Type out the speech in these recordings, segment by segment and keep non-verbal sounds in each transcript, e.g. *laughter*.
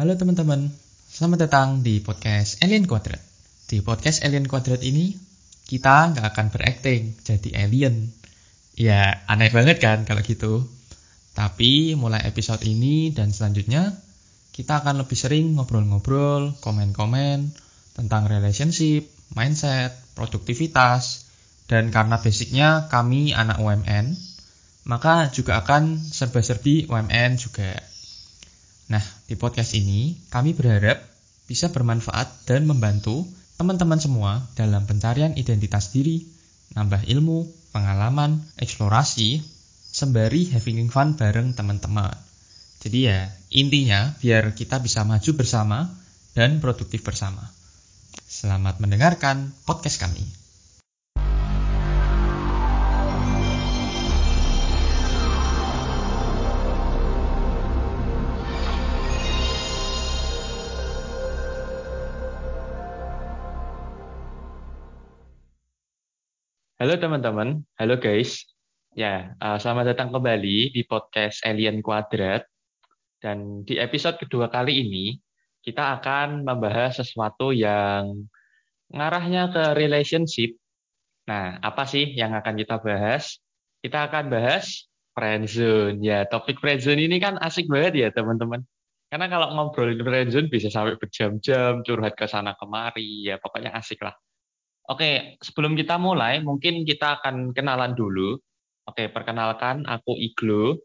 Halo teman-teman, selamat datang di podcast Alien Quadrat. Di podcast Alien Quadrat ini, kita nggak akan berakting jadi alien. Ya, aneh banget kan kalau gitu. Tapi mulai episode ini dan selanjutnya, kita akan lebih sering ngobrol-ngobrol, komen-komen tentang relationship, mindset, produktivitas, dan karena basicnya kami anak UMN, maka juga akan serba-serbi UMN juga. Nah, di podcast ini kami berharap bisa bermanfaat dan membantu teman-teman semua dalam pencarian identitas diri, nambah ilmu, pengalaman, eksplorasi, sembari having fun bareng teman-teman. Jadi ya, intinya biar kita bisa maju bersama dan produktif bersama. Selamat mendengarkan podcast kami. Halo teman-teman, halo guys. Ya, uh, selamat datang kembali di podcast Alien Quadrat. Dan di episode kedua kali ini, kita akan membahas sesuatu yang ngarahnya ke relationship. Nah, apa sih yang akan kita bahas? Kita akan bahas friendzone. Ya, topik friendzone ini kan asik banget ya, teman-teman. Karena kalau ngobrolin friendzone bisa sampai berjam-jam, curhat ke sana kemari, ya pokoknya asik lah. Oke, sebelum kita mulai, mungkin kita akan kenalan dulu. Oke, perkenalkan, aku Iglo.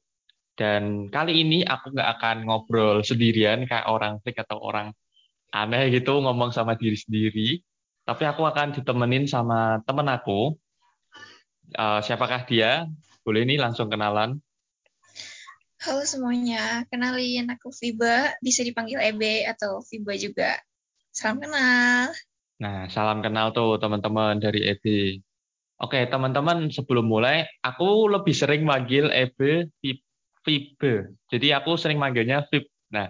Dan kali ini aku nggak akan ngobrol sendirian kayak orang fake atau orang aneh gitu ngomong sama diri sendiri. Tapi aku akan ditemenin sama temen aku. Uh, siapakah dia? Boleh ini langsung kenalan. Halo semuanya, kenalin aku Fiba, bisa dipanggil Ebe atau Fiba juga. Salam kenal. Nah, salam kenal tuh teman-teman dari EB. Oke, teman-teman, sebelum mulai, aku lebih sering manggil EB Fibe. Jadi aku sering manggilnya Fib. Nah,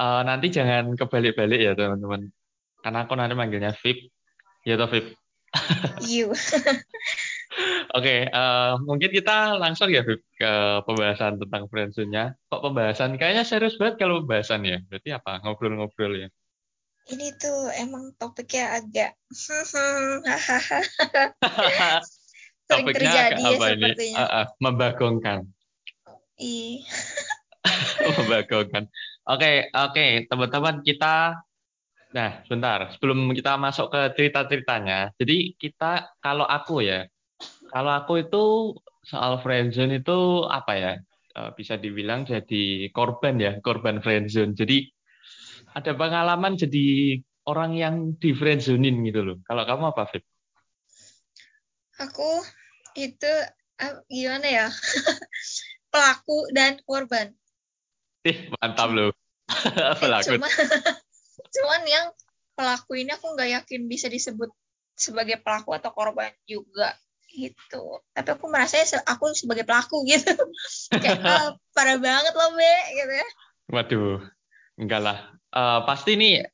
uh, nanti jangan kebalik-balik ya, teman-teman. Karena aku nanti manggilnya Fib. Ya toh, Fib? *laughs* Iya. Oke, uh, mungkin kita langsung ya, Fib, ke pembahasan tentang friendzone-nya. Kok pembahasan? Kayaknya serius banget kalau pembahasan ya. Berarti apa? Ngobrol-ngobrol ya? Ini tuh emang topiknya agak *laughs* sering topiknya terjadi ya sepertinya. Uh, uh, membagongkan. Iya. *laughs* membagongkan. Oke, okay, oke, okay. teman-teman kita Nah, sebentar. Sebelum kita masuk ke cerita-ceritanya. Jadi kita kalau aku ya, kalau aku itu soal friendzone itu apa ya? Eh, bisa dibilang jadi korban ya, korban friendzone. Jadi ada pengalaman jadi orang yang di friendzonin gitu loh. Kalau kamu apa, Fib? Aku itu gimana ya? *laughs* Pelaku dan korban. Ih, mantap loh. *laughs* Pelaku. Cuman, *laughs* cuman yang pelaku ini aku nggak yakin bisa disebut sebagai pelaku atau korban juga gitu. Tapi aku merasa aku sebagai pelaku gitu. Kayak oh, parah banget loh, Be, gitu ya. Waduh, enggak lah uh, pasti nih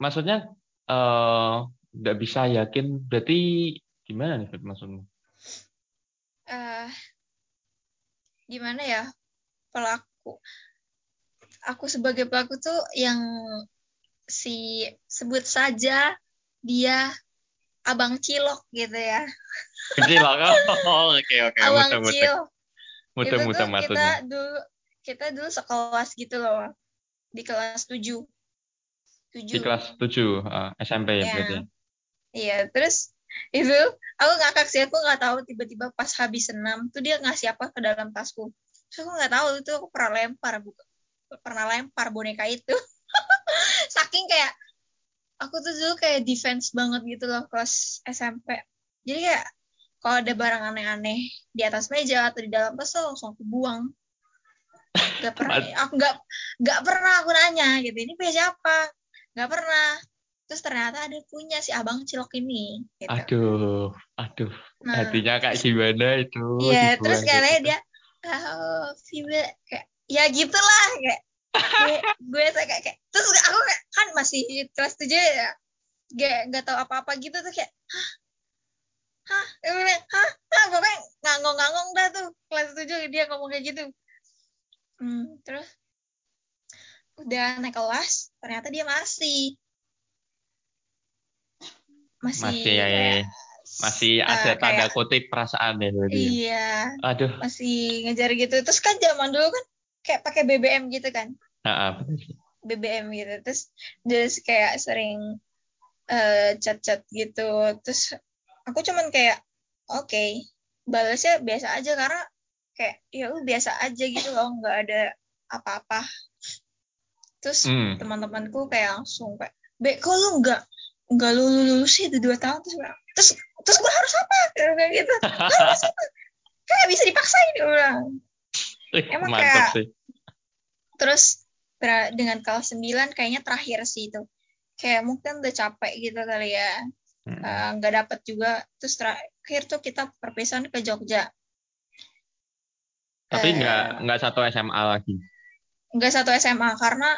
maksudnya nggak uh, bisa yakin berarti gimana nih maksudnya? Uh, gimana ya pelaku? Aku sebagai pelaku tuh yang si sebut saja dia abang cilok gitu ya. Cilok, *laughs* oh, oke oke. Abang muter, cil. Muter muter maksudnya. Kita dulu kita dulu sekelas gitu loh di kelas 7. 7. Di kelas 7 uh, SMP ya, ya berarti. Iya, terus itu aku ngakak sih aku nggak tahu tiba-tiba pas habis senam tuh dia ngasih apa ke dalam tasku terus aku nggak tahu itu aku pernah lempar buka pernah lempar boneka itu *laughs* saking kayak aku tuh dulu kayak defense banget gitu loh kelas SMP jadi kayak kalau ada barang aneh-aneh di atas meja atau di dalam tas langsung aku buang Gak pernah, aku nggak nggak pernah aku nanya gitu. Ini punya siapa? Nggak pernah. Terus ternyata ada punya si abang cilok ini. Gitu. Aduh, aduh. Nah, Hatinya kayak gimana itu? Iya, terus kayaknya gitu. dia, oh, Fiba, kayak, ya gitulah kayak. gue, *laughs* gue kayak, kayak, terus aku kayak, kan masih kelas tujuh ya, gak nggak tahu apa-apa gitu tuh kayak, hah, hah, hah, hah, pokoknya ngangong-ngangong dah tuh kelas tujuh dia ngomong kayak gitu hmm, terus udah naik kelas ternyata dia masih masih Masih ya, ya. kayak, Masih eh, ada tanda kayak kutip perasaan ya ya? iya Aduh. masih ngejar gitu terus kan zaman dulu kan kayak pakai BBM gitu kan bener sih. BBM gitu terus dia kayak sering eh, chat-chat gitu terus aku cuman kayak oke balasnya biasa aja karena kayak ya udah biasa aja gitu loh nggak ada apa-apa. Terus Hmm. teman-temanku kayak langsung kayak be kok lu nggak nggak lulus sih udah dua tahun terus terus terus gue harus apa? Kayak gitu. Harus apa? Nggak bisa dipaksain dia bilang. Ih, Emang mantap kayak- sih. terus dengan kelas 9 kayaknya terakhir sih itu. Kayak mungkin udah capek gitu kali ya. Hmm. Eh, nggak dapet juga. Terus terakhir tuh kita perpisahan ke Jogja Tapi eh, nggak nggak satu SMA lagi. nggak satu SMA karena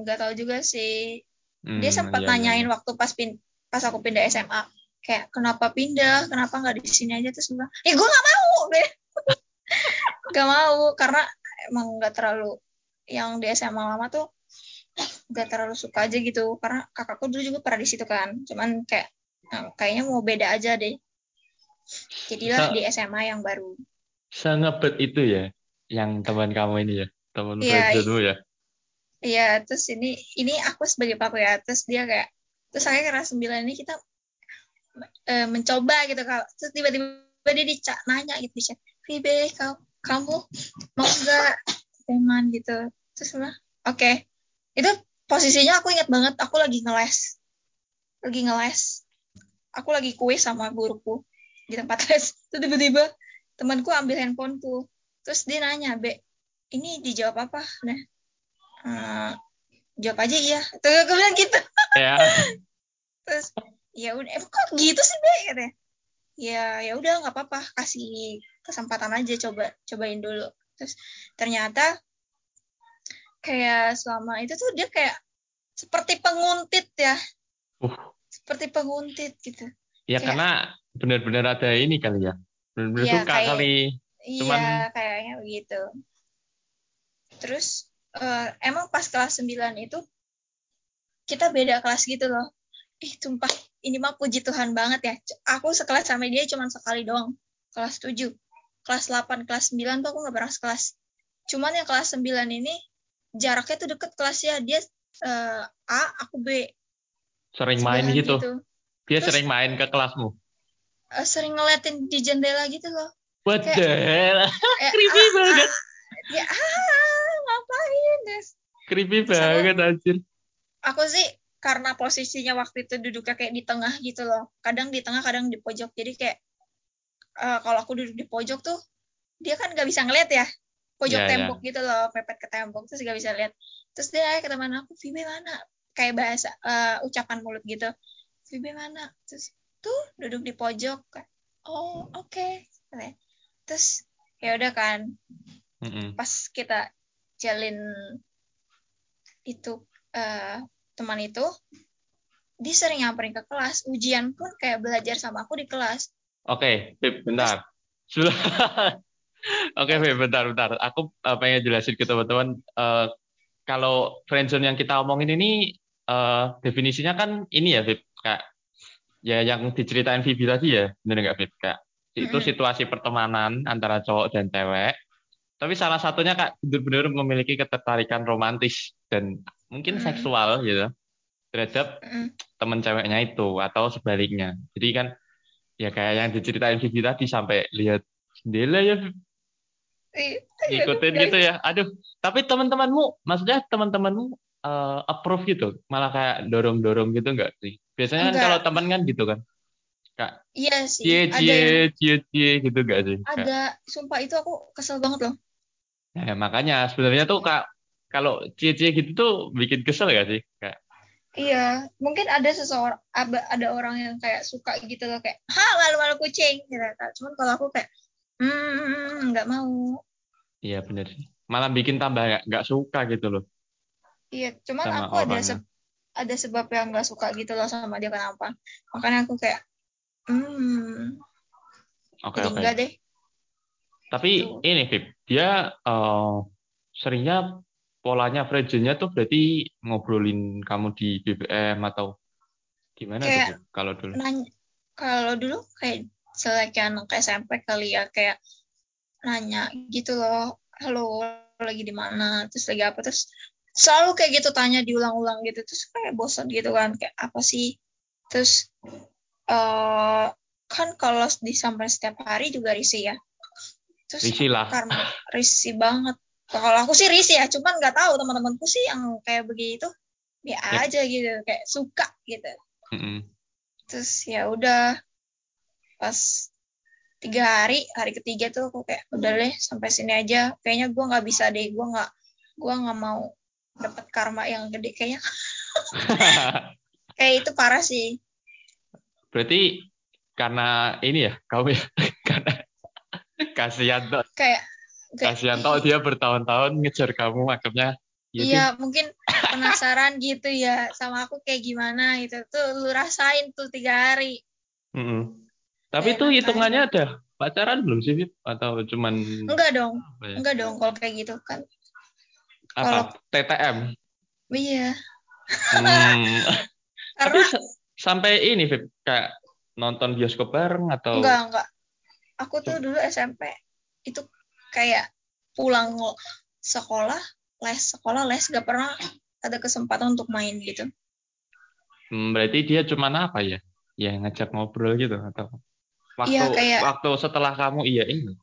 nggak tahu juga sih. Dia Hmm, sempat iya, iya, nanyain iya. waktu pas pin pas aku pindah SMA kayak kenapa pindah? Kenapa nggak di sini aja? Terus bilang ya gue nggak mau *laughs* nggak mau karena emang nggak terlalu yang di SMA lama tuh nggak terlalu suka aja gitu. Karena kakakku dulu juga pernah di situ kan. Cuman kayak eh, kayaknya mau beda aja deh. Jadilah So- di SMA yang baru Sengebet itu ya, yang teman kamu ini ya, teman Iya, friendzone-mu ya. Iya, terus ini ini aku sebagai pelaku ya, terus dia kayak terus saya kelas 9 ini kita eh, mencoba gitu kalau terus tiba-tiba dia dica- nanya gitu di chat, Vibe, kau- kamu mau nggak teman? Gitu, terus oke, itu posisinya aku ingat banget, aku lagi ngeles, lagi ngeles, aku lagi kuis sama guruku di tempat les, terus tiba-tiba temanku ambil handphoneku, terus dia nanya, Be, ini dijawab apa? Nah, eh, jawab aja iya. Tuh gue bilang gitu. Ya, *laughs* terus ya udah eh, kok gitu sih be? Katanya ya ya udah nggak apa-apa kasih kesempatan aja coba cobain dulu. Terus ternyata kayak selama itu tuh dia kayak seperti penguntit ya. Uh. seperti penguntit gitu. Ya Kayak- karena benar-benar ada ini kali ya, benar-benar Iya, suka kayak- kali. iya Cuman- kayaknya begitu. Terus eh, emang pas kelas 9 itu kita beda kelas gitu loh. Ih sumpah ini mah puji Tuhan banget ya. Aku sekelas sama dia cuma sekali doang kelas 7 kelas 8 kelas 9 tuh aku nggak pernah sekelas. Cuman yang kelas 9 ini jaraknya tuh deket kelasnya. Dia eh, A aku B. Sering main sebelahan gitu. Dia Terus- sering main ke kelasmu. Eh, sering ngeliatin di jendela gitu loh What the *laughs* Kayak- hell? eh, Creepy ah, banget. ah, ya ah, ngapain Des? Creepy Terus banget anjir. aku sih karena posisinya waktu itu duduknya kayak di tengah gitu loh kadang di tengah kadang di pojok jadi kayak eh, kalau aku duduk di pojok tuh dia kan nggak bisa ngeliat ya pojok Ya, ya. tembok gitu loh mepet ke tembok terus nggak bisa lihat terus dia nanya ke teman aku Vibe mana kayak bahasa eh, ucapan mulut gitu Vibe mana terus tuh duduk di pojok Kayak, oh oke terus ya udah kan Mm-mm. pas kita jalin itu eh, teman itu dia sering nyamperin ke kelas ujian pun kayak belajar sama aku di kelas Oke, Beb, bentar. Sudah. *laughs* Oke, Beb, bentar, bentar. Aku uh, pengen jelasin ke teman-teman. uh, kalau friendzone yang kita omongin ini, uh, definisinya kan ini ya, Beb. Kayak, ya yang diceritain Vivi tadi ya, bener nggak, Beb? Kayak, itu situasi pertemanan antara cowok dan cewek. Tapi salah satunya kak benar-benar memiliki ketertarikan romantis dan mungkin Mm-mm. seksual gitu terhadap Mm-mm. teman ceweknya itu atau sebaliknya. Jadi kan ya kayak yang diceritain Vivi tadi sampai lihat jendela ya Ih, ngikutin aduh, gitu ya. Aduh, tapi teman-temanmu, maksudnya teman-temanmu eh, approve gitu, malah kayak dorong-dorong gitu enggak sih? Biasanya kan kalau teman kan gitu kan, iya sih cie ada yang cie cie cie gitu enggak sih? Kayak- ada sumpah itu aku kesel banget loh Ya, makanya sebenarnya tuh kak kalau cie cie gitu tuh bikin kesel gak sih? Kayak iya mungkin ada seseorang ada, ada orang yang kayak suka gitu loh kayak ha malu-malu kucing gitu cuman kalau aku kayak hmm nggak mau iya bener sih. Malah bikin tambah nggak suka gitu loh iya cuman aku ada orangnya. se- ada sebab yang nggak suka gitu loh sama dia kenapa makanya aku kayak hmm Oke oke. enggak deh Tapi Gitu. ini Vip, dia eh, seringnya polanya friendzone-nya tuh berarti ngobrolin kamu di BBM atau gimana tuh Kayak Bib, kalau dulu? nanya kalau dulu kayak selagi anak SMP kali ya kayak nanya gitu loh halo lagi di mana terus lagi apa terus selalu kayak gitu tanya diulang-ulang gitu terus kayak bosan gitu kan kayak apa sih terus eh kan kalau disampaikan setiap hari juga risih ya terus Risih lah. karena risih banget kalau aku sih risih ya cuman nggak tahu teman-temanku sih yang kayak begitu ya Ya. aja gitu kayak suka gitu Mm-mm. terus ya udah pas tiga hari hari ketiga tuh aku kayak udah deh sampai sini aja kayaknya gue nggak bisa deh gue nggak gue nggak mau dapat karma yang gede kayaknya *laughs* kayak itu parah sih Berarti karena ini ya, kamu ya, *laughs* karena kasihan toh, kayak kayak kasihan toh *laughs* dia bertahun-tahun ngejar kamu akhirnya ya iya mungkin penasaran gitu ya sama aku kayak gimana gitu tuh lu rasain tuh tiga hari deh. Mm-mm. Tapi Kayak itu hitungannya ada pacaran belum sih, Bib? Atau cuman enggak dong ya? enggak dong kalau kayak gitu kan Apa? TTM? iya Hmm. *laughs* Tapi karena sampai ini, Bib, kayak nonton bioskop bareng atau enggak enggak aku tuh dulu SMP itu kayak pulang sekolah les sekolah les gak pernah ada kesempatan untuk main gitu Hmm, berarti dia cuman apa ya? Ya ngajak ngobrol gitu atau waktu Iya, kayak- waktu setelah kamu iya ini.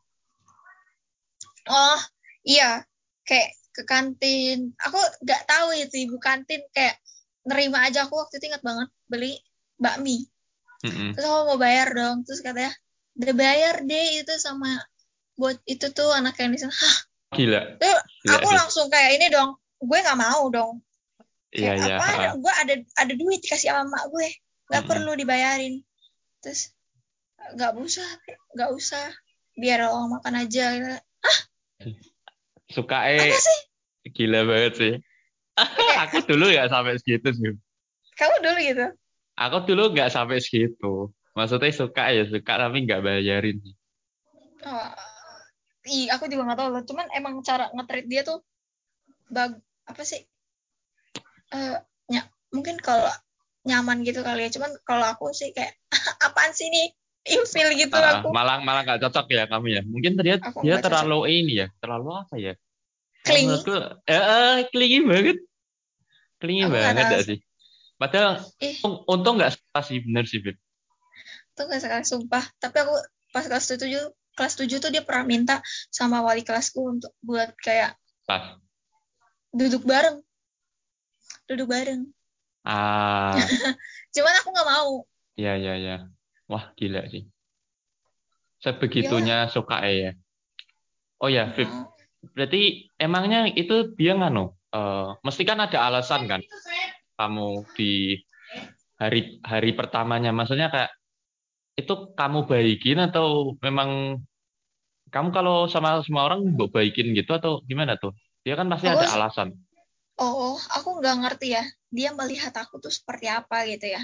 oh iya kayak ke kantin. Aku nggak tahu itu ibu kantin kayak nerima aja. Aku waktu itu ingat banget beli bakmi. Mm-mm. terus aku mau bayar dong. Terus katanya udah bayar deh itu sama buat itu tuh anak yang di sana Hah, Gila. Gila, aku langsung kayak ini dong. Gue nggak mau dong. Iya, iya. apa gue ada ada duit dikasih sama mak gue. Nggak Mm-mm. perlu dibayarin. Terus nggak usah nggak usah. Biar lo makan aja Suka eh gila banget sih. Aku dulu nggak sampai segitu sih. kamu dulu gitu Aku dulu nggak sampai segitu. Maksudnya suka ya suka tapi nggak bayarin. oh, ih aku juga nggak tahu loh cuman emang cara nge-treat dia tuh bag apa sih eh ny- mungkin kalau nyaman gitu kali ya cuman kalau aku sih kayak *laughs* apaan sih nih ilfil gitu Ah, aku malah malah nggak cocok ya kamu ya. Mungkin dia Aku dia terlalu ini ya, terlalu apa ya? Menurutku, eh, eh, clingy banget. Aku nggak banget gak sih? Padahal ih untung- nggak salah sih bener sih Bib. tuh gak sekali sumpah tapi aku pas kelas tujuh kelas tujuh tuh dia pernah minta sama wali kelasku untuk buat kayak Pas. duduk bareng duduk bareng Ah, *laughs* cuman aku nggak mau ya ya ya. Wah gila sih. Sebegitunya suka ya. Oh ya. Mau. Berarti emangnya itu dia nganu? eh, mesti kan ada alasan kan? Kamu di hari hari pertamanya, maksudnya kayak itu kamu baikin atau memang kamu kalau sama semua orang mau baikin gitu atau gimana tuh? Dia kan pasti Aku ada alasan. oh aku nggak ngerti ya dia melihat aku tuh seperti apa gitu ya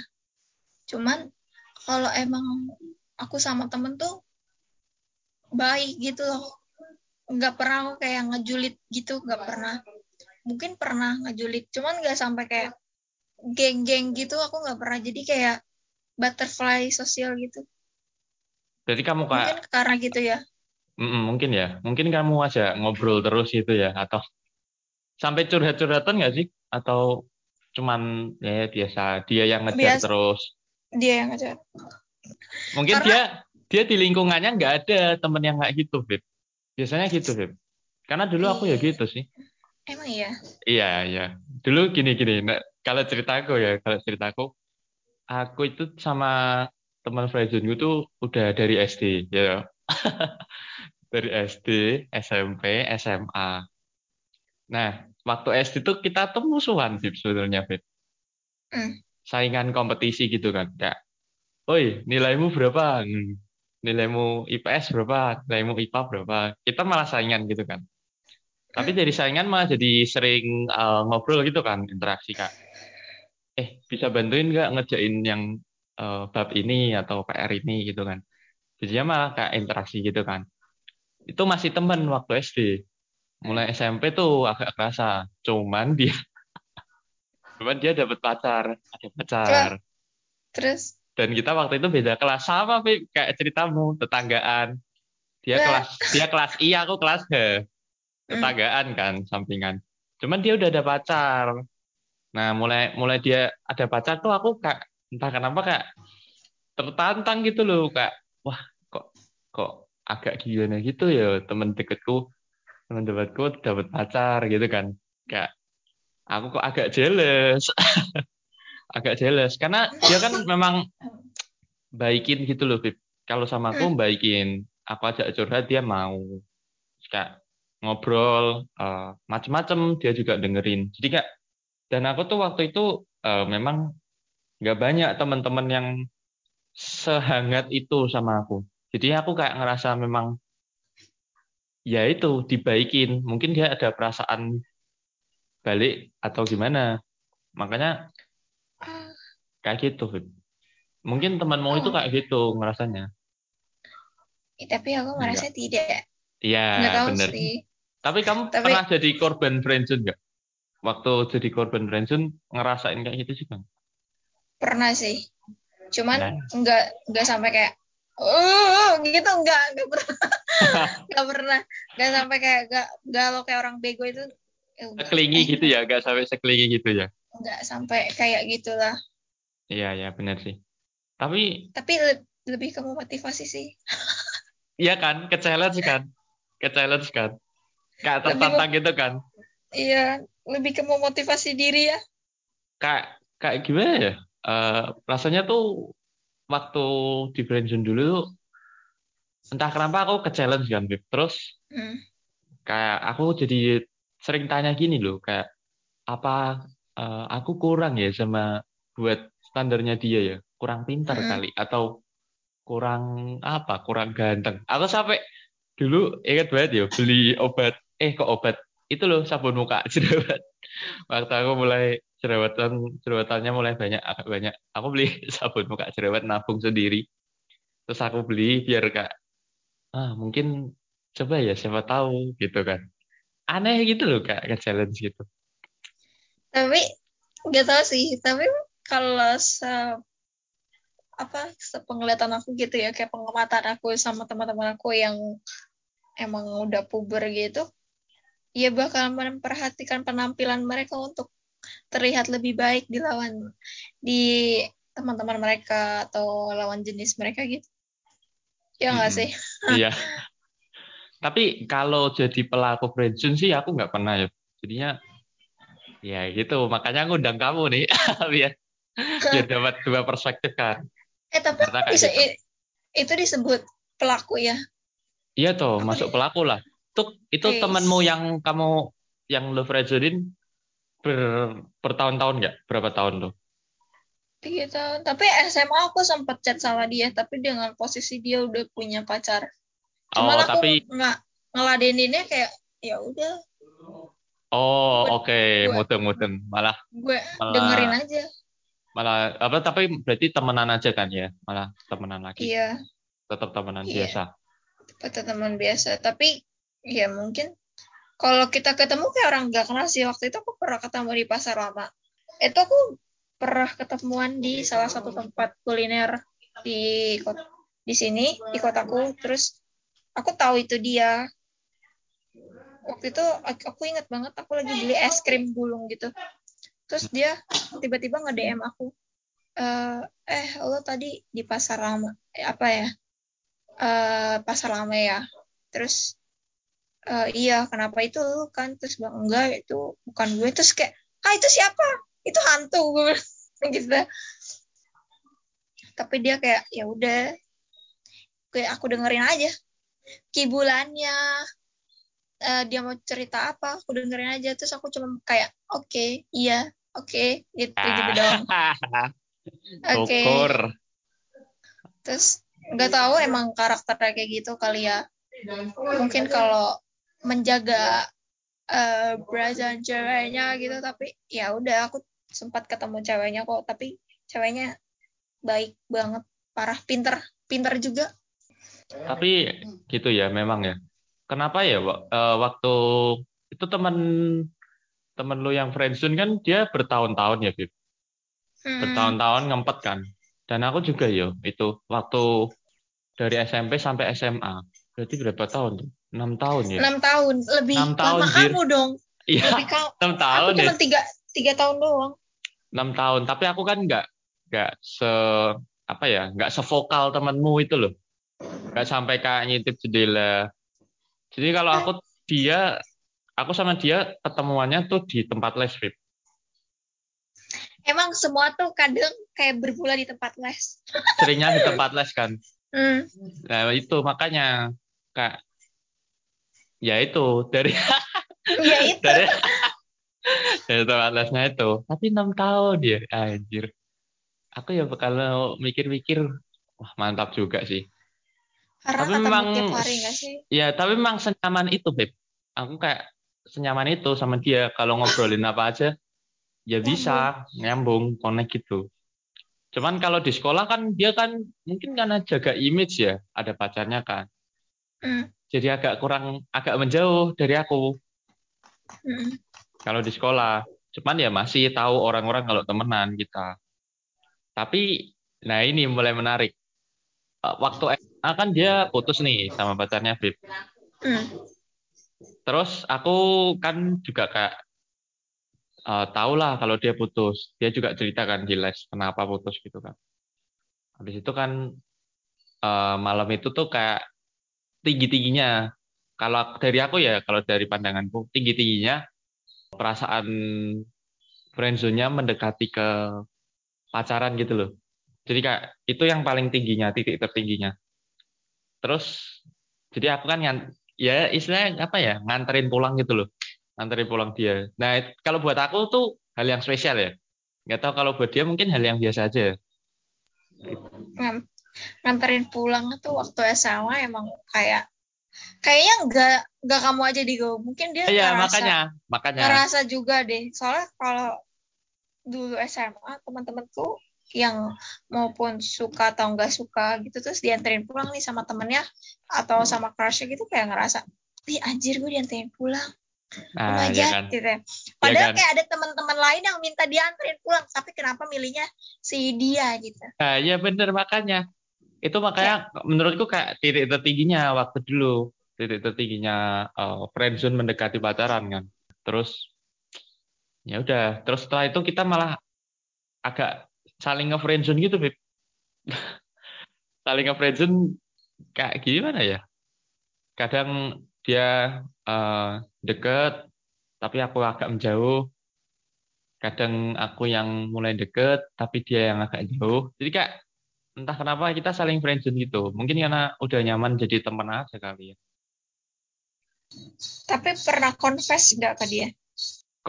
cuman kalau emang aku sama temen tuh baik gitu loh nggak pernah aku kayak ngejulit gitu nggak pernah mungkin pernah ngejulit cuman nggak sampai kayak geng-geng gitu aku nggak pernah jadi kayak butterfly sosial gitu Jadi kamu mungkin kayak karena gitu ya mungkin ya, mungkin kamu aja ngobrol terus gitu ya, atau sampai curhat-curhatan nggak sih? Atau cuman ya biasa dia yang ngejar Biasa. terus? Dia yang ngajar Mungkin Karena- dia dia di lingkungannya nggak ada temen yang kayak gitu, Beb. Biasanya gitu, Beb. Karena dulu aku ya Iya. gitu sih. emang iya Iya, iya. Dulu gini-gini. Nah, kalau ceritaku ya, kalau ceritaku, aku itu sama teman friendzone tuh udah dari SD, ya. *laughs* dari SD, SMP, SMA. Nah, waktu SD tuh kita tuh musuhan, Beb, sebenarnya, Beb. Hmm. Saingan kompetisi gitu kan. Kayak, Oi, nilaimu berapa? Hmm, Nilaimu IPS berapa? Nilaimu IPA berapa? Kita malah saingan gitu kan. Tapi dari saingan malah jadi sering eh, ngobrol gitu kan, interaksi kak. Eh, bisa bantuin nggak ngerjain yang eh, bab ini atau PR ini gitu kan. Jadinya malah kayak interaksi gitu kan. Itu masih teman waktu SD. mulai SMP tuh agak kerasa. Cuman dia cuman dia dapat pacar, ada pacar. Terus Dan kita waktu itu beda kelas sama, Pip. kayak ceritamu, tetanggaan. Dia Lah. kelas dia kelas I, aku kelas H. *laughs* Hmm. Tetanggaan kan, sampingan. Cuman dia udah ada pacar. Nah, mulai mulai dia ada pacar tuh aku kayak entah kenapa kayak tertantang gitu loh, kayak wah kok kok agak gimana gitu ya temen deketku temen deketku dapat pacar gitu kan kayak aku kok agak jealous. *laughs* Agak jealous. Karena dia kan memang baikin gitu loh Bib. Kalau sama aku baikin. Aku ajak curhat dia mau. Kayak ngobrol eh, macem-macem dia juga dengerin. Jadi kayak dan aku tuh waktu itu eh, memang nggak banyak teman-teman yang sehangat itu sama aku. Jadi aku kayak ngerasa memang ya itu dibaikin. Mungkin dia ada perasaan balik atau gimana makanya kayak gitu mungkin temanmu itu Oh. kayak gitu ngerasanya tapi aku merasa tidak. iya Nggak tahu bener sih. tapi kamu Tapi- pernah jadi korban friendzone nggak waktu jadi korban friendzone ngerasain kayak gitu juga Pernah sih. Cuman Nah. nggak nggak sampai kayak oh gitu nggak nggak pernah *laughs* nggak pernah nggak sampai kayak nggak nggak lo kayak orang bego itu seklingi Eh, gitu ya nggak sampai seklingi gitu ya? Nggak sampai kayak gitulah. Iya iya benar sih. Tapi tapi le- lebih ke motivasi sih. *laughs* Iya kan? Ke challenge kan? Ke challenge kan? Kayak tertantang gitu kan? Iya lebih ke memotivasi diri ya. Kayak kayak gimana ya? Eh, rasanya tuh waktu di friendzone dulu tuh entah kenapa aku ke challenge kan Bib. terus Hmm. kayak aku jadi sering tanya gini loh kayak apa eh, aku kurang ya sama buat standarnya dia ya? Kurang pintar Mm-mm. kali? Atau kurang apa? Kurang ganteng? Aku sampai dulu ingat banget ya beli obat eh kok obat? Itu loh sabun muka *laughs* jerawat. Waktu aku mulai jerawatan jerawatannya mulai banyak agak banyak. Aku beli *laughs* sabun muka jerawat nabung sendiri. Terus aku beli biar kayak ah mungkin coba ya siapa tahu gitu kan aneh gitu loh kak ke challenge gitu. Tapi nggak tahu sih. Tapi kalau se apa sepenglihatan aku gitu ya kayak pengamatan aku sama teman-teman aku yang emang udah puber gitu ya bakal memperhatikan penampilan mereka untuk terlihat lebih baik di lawan di teman-teman mereka atau lawan jenis mereka gitu. Ya nggak Mm-mm. sih? Iya *laughs* tapi kalau jadi pelaku friendzone sih aku nggak pernah ya. Jadinya ya gitu. Makanya aku undang kamu nih *laughs* biar biar dapat dua perspektif kan. Eh tapi Karena bisa gitu. itu disebut pelaku ya? Iya toh Apa masuk pelaku lah. Tuh itu Oke. temanmu yang kamu yang lo friendzonein ber bertahun-tahun nggak? Berapa tahun lo tiga tahun. Tapi SMA aku sempat chat sama dia tapi dengan posisi dia udah punya pacar cuman oh aku tapi nggak ngeladeninnya kayak ya udah. Oh oke gua- mudeng-mudeng malah gue Malah- dengerin aja. malah apa tapi berarti temenan aja kan ya? Malah temenan lagi. Iya. Tetap temenan Iya. biasa. Kata teman biasa. Tapi ya mungkin kalau kita ketemu kayak orang nggak kenal sih. Waktu itu aku pernah ketemu di pasar lama. Itu aku pernah ketemuan di salah satu tempat kuliner di di sini di kotaku. Terus aku tahu itu dia. Waktu itu aku ingat banget aku lagi beli es krim gulung gitu. Terus dia tiba-tiba nge DM aku eh eh lo tadi di pasar lama eh, apa ya? Eh pasar lama ya? Terus eh, iya kenapa itu lu kan? Terus bilang enggak itu bukan gue. Terus kayak ah itu siapa? Itu hantu. Gue *laughs* gitu. Tapi dia kayak ya udah. Kayak aku dengerin aja kibulannya eh, dia mau cerita apa aku dengerin aja. Terus aku cuma kayak oke iya oke gitu gitu doang. *laughs* Oke. Syukur. terus nggak tahu emang karakternya kayak gitu kali ya. Mungkin kalau menjaga eh perasaan ceweknya gitu tapi ya udah aku sempat ketemu ceweknya kok tapi ceweknya baik banget parah pinter pinter juga Tapi gitu ya memang ya. Kenapa ya eh, waktu itu teman temen lu yang friendzone kan dia bertahun-tahun ya, Bib. Hmm. Bertahun-tahun ngempet kan. Dan aku juga yo itu waktu dari SMP sampai SMA. Berarti berapa tahun tuh? 6 tahun ya? enam tahun lebih Enam tahun, lama kamu dong Iya, 6 *laughs* tahun aku ya. cuma tiga tiga tahun doang 6 tahun. Tapi aku kan nggak nggak se apa ya, nggak sevokal temenmu itu loh. Nggak sampai kayak ngintip jendela. Jadi kalau aku dia aku sama dia ketemuannya tuh di tempat les, Bib. emang semua tuh kadang kayak bermula di tempat les Seringnya di tempat les kan. *laughs* hmm. Nah, itu makanya kak ya itu dari *laughs* ya itu dari *laughs* dari tempat lesnya itu. Tapi enam tahun dia, anjir. Aku ya kalau mikir-mikir, wah mantap juga sih. Karena tapi memang- tiap hari gak sih Ya, tapi memang senyaman itu, Beb. Aku kayak senyaman itu sama dia. Kalau ngobrolin apa aja, ya bisa nyambung, connect gitu. Cuman kalau di sekolah kan dia kan mungkin karena jaga image ya, ada pacarnya kan. hmm. Jadi agak kurang, agak menjauh dari aku Hmm. kalau di sekolah. Cuman ya masih tahu orang-orang kalau temenan kita. Tapi, nah ini mulai menarik. Eh, Waktu SMA kan dia putus nih sama pacarnya, Beb. Hmm. Terus aku kan juga kayak eh, tahu lah kalau dia putus. Dia juga cerita kan di les kenapa putus gitu kan. Habis itu kan eh, malam itu tuh kayak tinggi-tingginya. Kalau dari aku ya, kalau dari pandanganku, tinggi-tingginya perasaan friendzone-nya mendekati ke pacaran gitu loh. Jadi kayak itu yang paling tingginya, titik tertingginya. Terus jadi aku kan ngan- ya istilahnya apa ya nganterin pulang gitu loh. Nganterin pulang dia. Nah kalau buat aku tuh hal yang spesial ya. Nggak tahu kalau buat dia mungkin hal yang biasa aja Ngam- nganterin pulang tuh waktu SMA emang kayak kayaknya nggak nggak kamu aja di mungkin dia iya ngerasa makanya makanya. ngerasa juga deh. Soalnya kalau dulu SMA teman-temanku yang maupun suka atau nggak suka gitu terus dianterin pulang nih sama temennya atau sama crushnya gitu kayak ngerasa ih anjir gue dianterin pulang. Nah oh ya kan? gitu ya. padahal kan? kayak ada teman-teman lain yang minta dianterin pulang tapi kenapa milihnya si dia gitu. Nah ya bener makanya. Itu makanya menurutku kayak titik tertingginya waktu dulu. Titik tertingginya eh, friendzone mendekati pacaran kan. Terus ya udah. Terus setelah itu kita malah agak saling nge-friendzone gitu Beb *laughs* saling nge-friendzone kayak gimana ya? Kadang dia eh, deket tapi aku agak menjauh. Kadang aku yang mulai deket tapi dia yang agak jauh. Jadi kayak entah kenapa kita saling friendzone gitu. Mungkin karena udah nyaman jadi teman aja kali ya. Tapi pernah confess nggak ke dia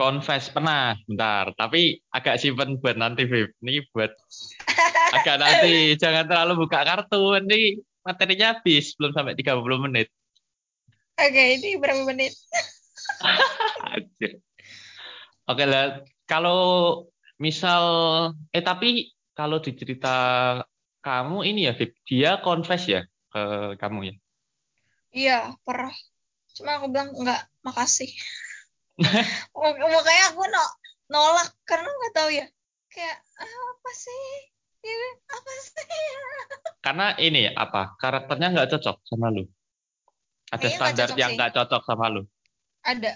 confess. Pernah bentar. Tapi agak simpen buat nanti Beb ini buat *laughs* agak nanti jangan terlalu buka kartu. Nanti materinya habis belum sampai 30 menit. Oke ini berapa menit. Oke lah, kalau misal eh tapi kalau di cerita kamu ini ya, Vip, dia confess ya ke kamu ya. iya pernah. Cuma aku bilang nggak makasih. Mak- makanya aku no, nolak karena nggak tahu ya kayak "Ah, apa sih Gitu, apa sih Karena ini apa? Karakternya nggak cocok sama lu. Ada Kayaknya standar cocok yang nggak cocok sama lu. ada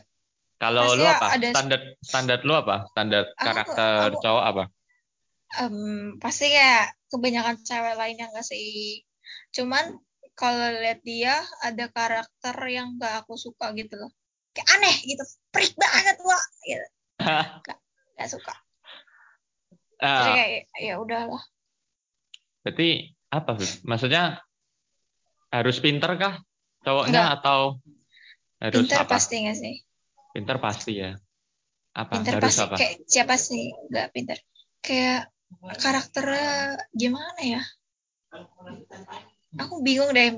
Kalau lu apa? ada- Standar standar lu apa? Standar Aku- karakter aku- cowok apa? Em, pasti kayak kebanyakan cewek lain yang nggak sih cuman kalau lihat dia ada karakter yang nggak aku suka gitu loh kayak aneh gitu freak banget wah gitu. nggak suka jadi Ah, kayak ya udahlah berarti apa, Vip? Maksudnya harus pinter kah cowoknya Nggak. atau harus pinter apa? pasti nggak sih Pinter pasti ya. Apa? pinter harus pasti apa? kayak siapa sih nggak pinter kayak karakternya gimana ya aku bingung deh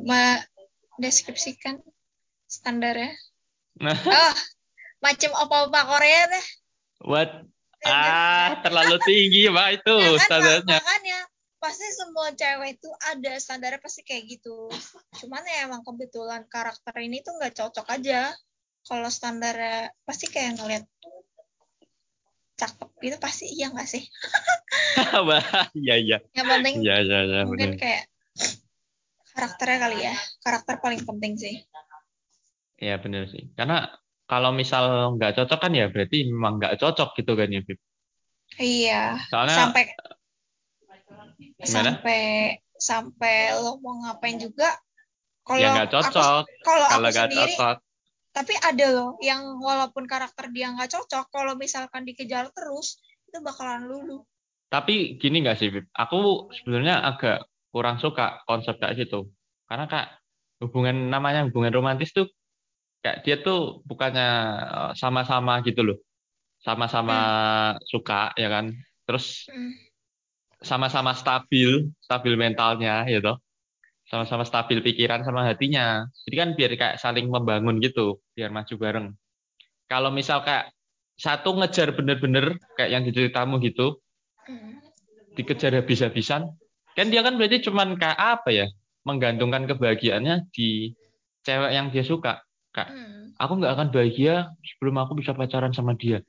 deskripsikan standarnya oh macam opa-opa Korea deh What? Ah, terlalu tinggi, Pak, itu Ya kan, standarnya. mak- makanya pasti semua cewek itu ada standarnya pasti kayak gitu cuman ya emang kebetulan karakter ini tuh nggak cocok aja kalau standar pasti kayak ngeliat cakep gitu pasti iya nggak sih *laughs* iya iya. yang penting Iya iya iya mungkin benar. kayak karakternya kali ya karakter paling penting sih Iya benar sih. Karena kalau misal nggak cocok kan ya berarti memang nggak cocok gitu kan ya, Bib. iya Soalnya sampai Gimana? sampai sampai lo mau ngapain juga kalau ya nggak cocok. kalau aku Kalau nggak sendiri cocok. tapi ada loh yang walaupun karakter dia nggak cocok kalau misalkan dikejar terus itu bakalan lulu Tapi gini nggak sih, Bib? Aku sebenarnya agak kurang suka konsep kayak gitu. Karena kak hubungan namanya hubungan romantis tuh kayak dia tuh bukannya eh, sama-sama gitu loh. Sama-sama suka ya kan. Terus Hmm. sama-sama stabil, stabil mentalnya ya toh. Sama-sama stabil pikiran sama hatinya. Jadi kan biar kayak saling membangun gitu, biar maju bareng. Kalau misal kayak satu ngejar bener-bener kayak yang di ceritamu gitu, Hmm. dikejar habis-habisan, kan dia kan berarti cuman kayak apa ya? Menggantungkan kebahagiaannya di cewek yang dia suka. Kak, Hmm. aku nggak akan bahagia sebelum aku bisa pacaran sama dia.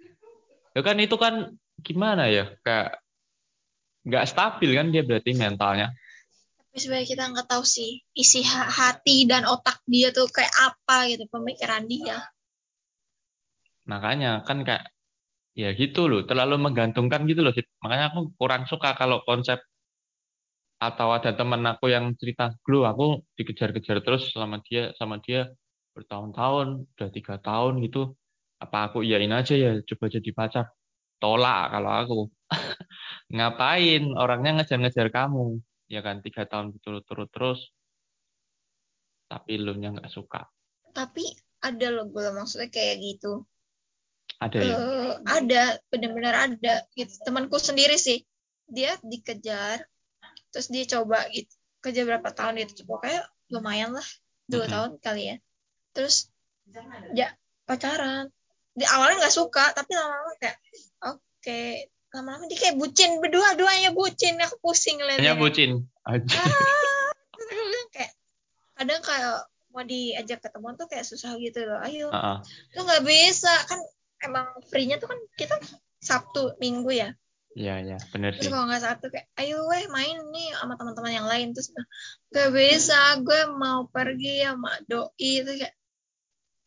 Ya kan itu kan gimana ya? Kayak nggak stabil kan dia berarti mentalnya. Tapi sebenarnya kita nggak tahu sih isi ha- hati dan otak dia tuh kayak apa gitu pemikiran dia. Makanya kan kayak ya gitu loh, terlalu menggantungkan gitu loh. Makanya aku kurang suka kalau konsep atau ada teman aku yang cerita, "Glu, aku dikejar-kejar terus selama dia sama dia bertahun-tahun, udah tiga tahun gitu. Apa aku iyain aja ya, coba jadi pacar?" Tolak kalau aku. *laughs* Ngapain orangnya ngejar-ngejar kamu? Ya kan tiga tahun berturut-turut terus, tapi lu nya nggak suka. Tapi ada loh gue maksudnya kayak gitu. Ada ya? Eh, ada benar-benar ada gitu. Temanku sendiri sih dia dikejar terus dia coba gitu kerja berapa tahun gitu pokoknya lumayan lah dua Mm-mm. tahun kali ya terus ya pacaran. Di awalnya nggak suka tapi lama-lama kayak oke. Lama-lama dia kayak bucin berdua duanya bucin. Aku pusing ngeliatnya. Bucin. Aja. Ah, kayak kadang kayak mau diajak ketemuan tuh kayak susah gitu loh. Ayo. Heeh. lu nggak bisa. Kan emang free-nya tuh kan kita Sabtu Minggu ya. Iya, iya, terus sih. kalau nggak Sabtu kayak ayo weh main nih sama teman-teman yang lain. Terus bilang, gak bisa. Gue mau pergi sama doi. Itu kayak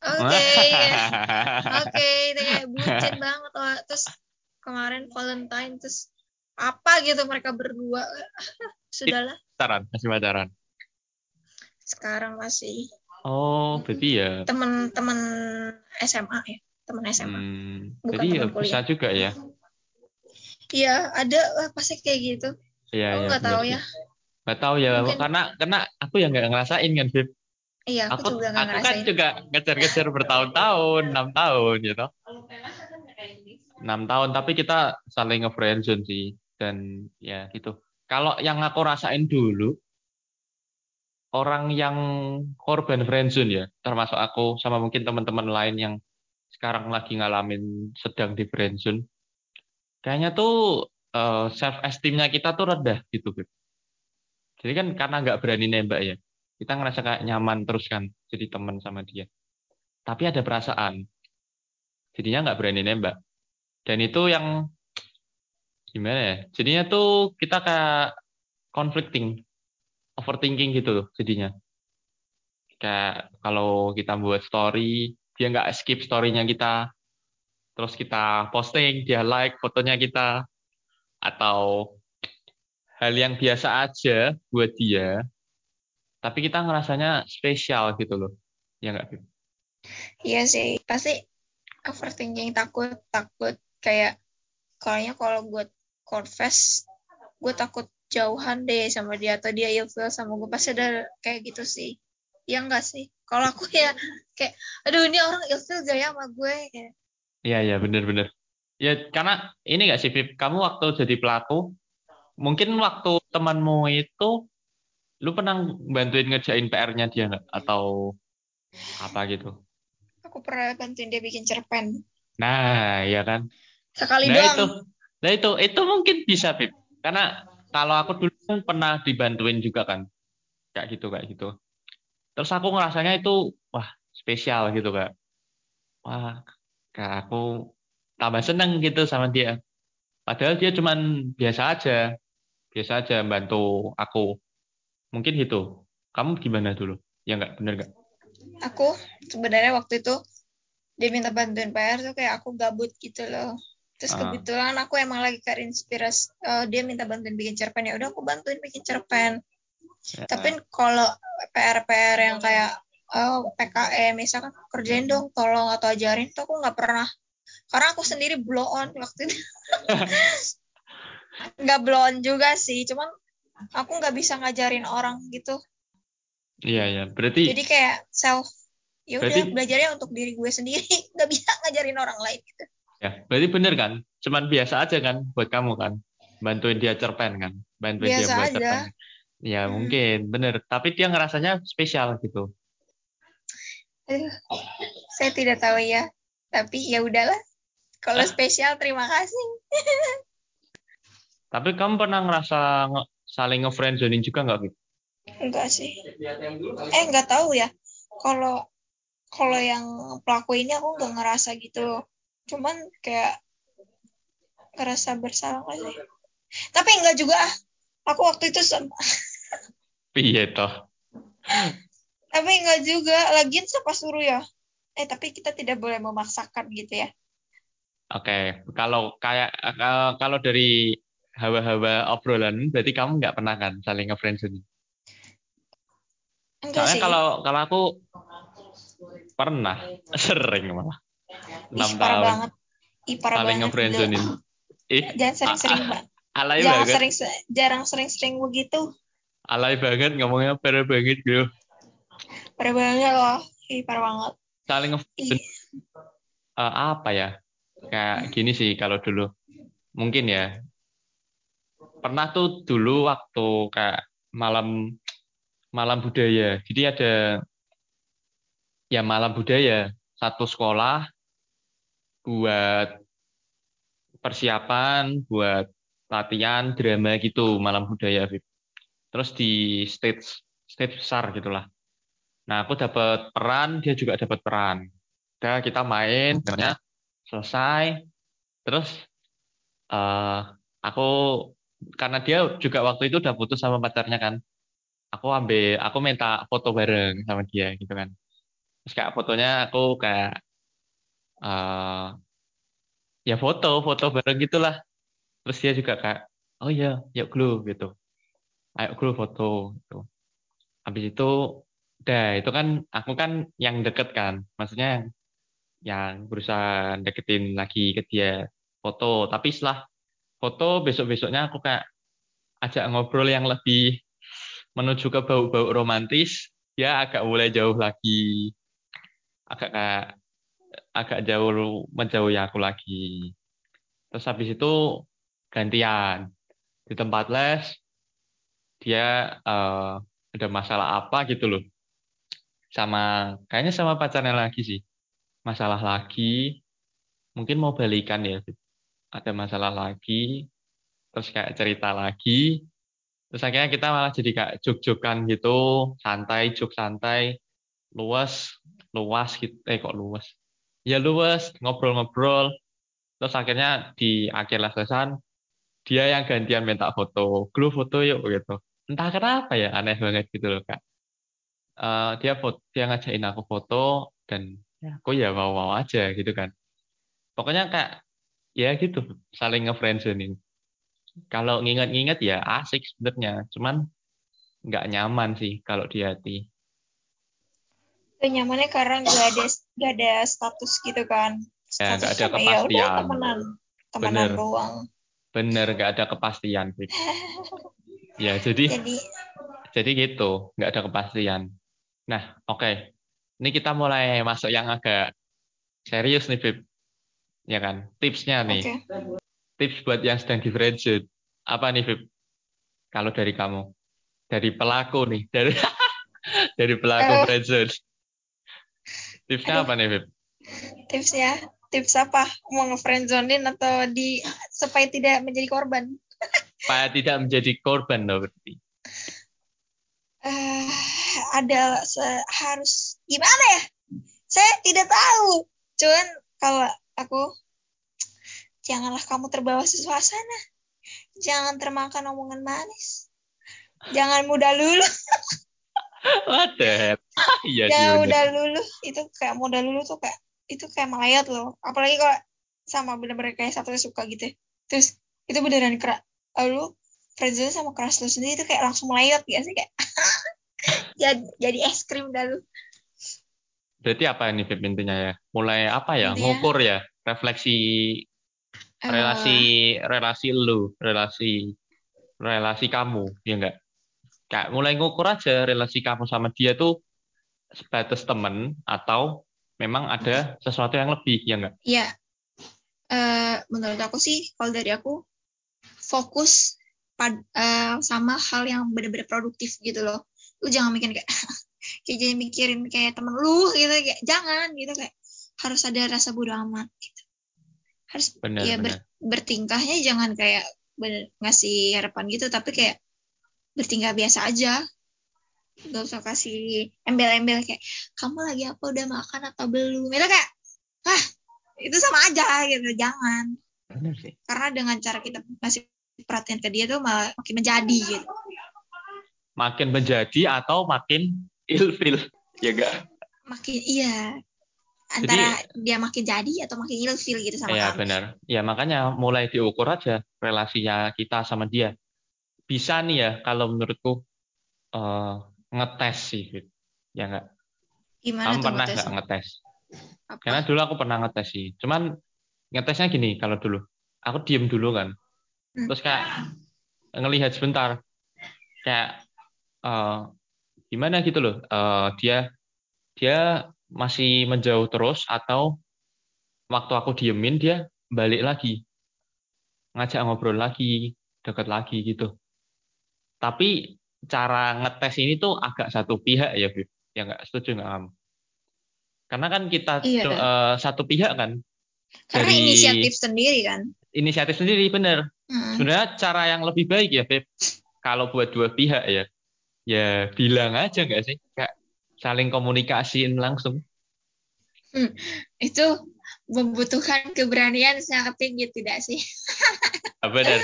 oke ya. *laughs* oke itu kayak bucin banget wah. terus kemarin Valentine terus apa gitu mereka berdua *laughs* sudahlah pacaran, masih pacaran. sekarang masih Oh, berarti ya. teman-teman SMA ya teman SMA Hmm, Bukan jadi ya kuliah. bisa juga ya. iya ada lah pasti kayak gitu Iya, iya. nggak bener tahu ya Nggak tahu ya, Mungkin- karena karena aku yang nggak ngerasain kan, Bib. Iya aku, Aku juga nggak aku kan juga ngejar-ngejar bertahun-tahun, enam tahun gitu. Enam tahun, tapi kita saling nge-friendzone sih. Dan ya gitu. Kalau yang aku rasain dulu, orang yang korban friendzone ya, termasuk aku sama mungkin teman-teman lain yang sekarang lagi ngalamin sedang di friendzone, kayaknya tuh eh, self esteemnya kita tuh rendah gitu. Jadi kan karena nggak berani nembak ya, kita ngerasa kayak nyaman terus kan jadi teman sama dia. Tapi ada perasaan, jadinya nggak berani nembak. Dan itu yang gimana ya? Jadinya tuh kita kayak conflicting, overthinking gitu loh jadinya. Kayak kalau kita buat story, dia nggak skip story-nya kita, terus kita posting, dia like fotonya kita, atau hal yang biasa aja buat dia, tapi kita ngerasanya spesial gitu loh. Ya nggak, Bib? Iya sih, pasti overthinking takut takut kayak kayaknya kalau gue confess gue takut jauhan deh sama dia atau dia ilfeel sama gue pasti ada kayak gitu sih. Ya enggak sih? Kalau aku ya kayak aduh ini orang ilfeel gak ya sama gue Iya, iya, bener-bener. Ya, karena ini nggak sih, Bib? Kamu waktu jadi pelaku, mungkin waktu temanmu itu, lu pernah bantuin ngerjain PR-nya dia nggak? Atau apa gitu? aku pernah bantuin dia bikin cerpen Nah, ya kan? sekali Nah doang. itu, nah itu, itu mungkin bisa, Bib. Karena kalau aku dulu kan pernah dibantuin juga kan, kayak gitu, kayak gitu. Terus aku ngerasanya itu, wah, spesial gitu, Kak. wah kayak aku tambah seneng gitu sama dia. Padahal dia cuman biasa aja, biasa aja bantu aku. Mungkin gitu. Kamu gimana dulu? Ya nggak, bener nggak? Aku sebenarnya waktu itu dia minta bantuin PR tuh kayak aku gabut gitu loh. Terus Ah. kebetulan aku emang lagi terinspirasi eh, dia minta bantuin bikin cerpen ya udah aku bantuin bikin cerpen. Ya. Tapi kalau PR-PR yang kayak eh, PKM misalkan kerjain dong tolong atau ajarin tuh aku nggak pernah karena aku sendiri blow on waktu itu *laughs* nggak blow on juga sih cuman aku nggak bisa ngajarin orang gitu Iya ya, berarti jadi kayak self ya udah belajarnya untuk diri gue sendiri *laughs* nggak bisa ngajarin orang lain gitu ya, berarti bener kan? Cuman biasa aja kan buat kamu kan? Bantuin dia cerpen kan? Bantuin dia Biasa buat aja. cerpen. Ya Hmm. mungkin bener. Tapi dia ngerasanya spesial gitu. Aduh, saya tidak tahu ya tapi ya udahlah kalau Ah. spesial terima kasih *laughs* Tapi kamu pernah ngerasa nge- saling nge-friendzonin juga nggak gitu? enggak sih. Eh nggak tahu ya. Kalau kalau yang pelaku ini aku nggak ngerasa gitu cuman kayak ngerasa bersalah sih? Tapi enggak juga ah. Aku waktu itu sem- *laughs* Iya toh. tapi enggak juga. Lagian siapa suruh ya? Eh tapi kita tidak boleh memaksakan gitu ya. Oke, kalau kayak eh, kalau dari hawa-hawa obrolan, berarti kamu nggak pernah kan saling nge-friendzonin? enggak Soalnya sih kalau kalau aku pernah, *laughs* sering malah. Enam tahun banget ih parah saling banget nge-friendzonin. Ih, jangan sering-sering mbak alay jangan banget. sering jarang sering-sering begitu Alay banget ngomongnya parah banget gitu. parah banget loh ih parah banget Saling nge ih eh, apa ya? Kayak gini sih kalau dulu. Mungkin ya. Pernah tuh dulu waktu kayak malam malam budaya. Jadi ada ya malam budaya satu sekolah buat persiapan buat latihan drama gitu malam budaya. Terus di stage stage besar gitulah. Nah aku dapat peran, dia juga dapat peran. Udah kita main, selesai. Terus eh aku karena dia juga waktu itu udah putus sama pacarnya kan. Aku ambil, aku minta foto bareng sama dia gitu kan. Terus kayak fotonya aku kayak eh ya foto, foto bareng gitulah. Terus dia juga kayak, oh iya, yuk glue gitu. Ayo glue foto gitu. Habis itu udah itu kan aku kan yang deket kan. Maksudnya yang berusaha deketin lagi ke dia foto. Tapi setelah foto besok-besoknya aku kayak ajak ngobrol yang lebih menuju ke bau-bau romantis. Dia agak mulai jauh lagi. Agak agak jauh menjauhi aku lagi. Terus habis itu gantian di tempat les dia eh, ada masalah apa gitu loh sama kayaknya sama pacarnya lagi sih masalah lagi mungkin mau balikan ya ada masalah lagi terus kayak cerita lagi terus akhirnya kita malah jadi kayak jok-jokan gitu santai jok santai luas luas gitu eh kok luas ya luas ngobrol-ngobrol terus akhirnya di akhir lesesan dia yang gantian minta foto, glue foto yuk gitu. Entah kenapa ya aneh banget gitu loh kak. Eh, dia foto, dia ngajakin aku foto dan ya, aku ya mau-mau aja gitu kan. Pokoknya kak ya gitu saling ngefriendzonin. Kalau nginget-nginget ya asik sebenarnya, cuman nggak nyaman sih kalau di hati. Gak nyamannya karena gak ada gak ada status gitu kan Ya, nggak ada mah ya udah kepastian. temenan temenan Bener. doang Bener nggak ada kepastian. Fik. *laughs* Ya jadi jadi Jadi gitu, nggak ada kepastian. Nah, oke. Ini kita mulai masuk yang agak serius nih, Bib. Ya kan? Tipsnya nih. Tips buat yang sedang di friendzone. Apa nih, Bib? Kalau dari kamu. Dari pelaku nih. Dari *laughs* dari pelaku friendzone. Tipsnya Aduh. apa nih, Bib? tipsnya tips apa mau ngefriendzonin atau di supaya tidak menjadi korban *laughs* Supaya tidak menjadi korban loh berarti. eh ada harus gimana ya saya tidak tahu cuman kalau aku janganlah kamu terbawa suasana. Jangan termakan omongan manis. Jangan mudah luluh. *laughs* Wadet. Iya sih. jangan bener. mudah luluh. Itu kayak mudah luluh tuh kayak itu kayak melayat loh. Apalagi kalau sama bener-bener kayak satu suka gitu. Terus itu beneran keras lu friendzone sama keras lu sendiri itu kayak langsung melayat. Ya sih kayak *laughs* jadi jadi es krim dah lu Berarti apa ini Beb intinya ya? Mulai apa ya? Intinya- Ngukur ya, refleksi Eh, relasi relasi lu, relasi relasi kamu, ya enggak? Kayak mulai ngukur aja relasi kamu sama dia tuh sebatas temen atau memang ada sesuatu yang lebih, ya enggak? ya eh, menurut aku sih kalau dari aku fokus pad, eh, sama hal yang bener-bener produktif gitu loh lu jangan mikir kayak *laughs* kayak jadi mikirin kayak temen lu gitu kayak jangan gitu kayak harus ada rasa bodo amat gitu. Harus Benar, ya benar. ber- bertingkahnya jangan kayak bener, ngasih harapan gitu tapi kayak bertingkah biasa aja. Gak usah kasih embel-embel kayak kamu lagi apa udah makan atau belum? Itu kayak ah itu sama aja gitu jangan. Sih. karena dengan cara kita ngasih perhatian ke dia tuh malah makin menjadi gitu. Makin menjadi atau makin ilfil, ya enggak? makin iya antara dia makin jadi atau makin ilfil gitu sama Iya kamu benar. Ya makanya mulai diukur aja relasinya kita sama dia. Bisa nih ya kalau menurutku eh, ngetes sih, ya nggak? gimana Kamu tuh pernah nggak ngetes? Apa? Karena dulu aku pernah ngetes sih. Cuman ngetesnya gini kalau dulu. Aku diem dulu kan. Hmm. Terus kayak ngelihat sebentar. Kayak eh, gimana gitu loh. Eh, dia dia masih menjauh terus atau waktu aku diemin dia balik lagi. Ngajak ngobrol lagi, deket lagi gitu. Tapi cara ngetes ini tuh agak satu pihak ya, Bib. Ya nggak setuju nggak kamu? Karena kan kita Iya. eh, satu pihak kan. karena dari- inisiatif sendiri kan Inisiatif sendiri bener. Mm. Sebenarnya cara yang lebih baik ya, Beb. Kalau buat dua pihak ya, ya bilang aja nggak sih? Kayak saling komunikasiin langsung. itu membutuhkan keberanian sangat tinggi tidak sih Ah, Bener.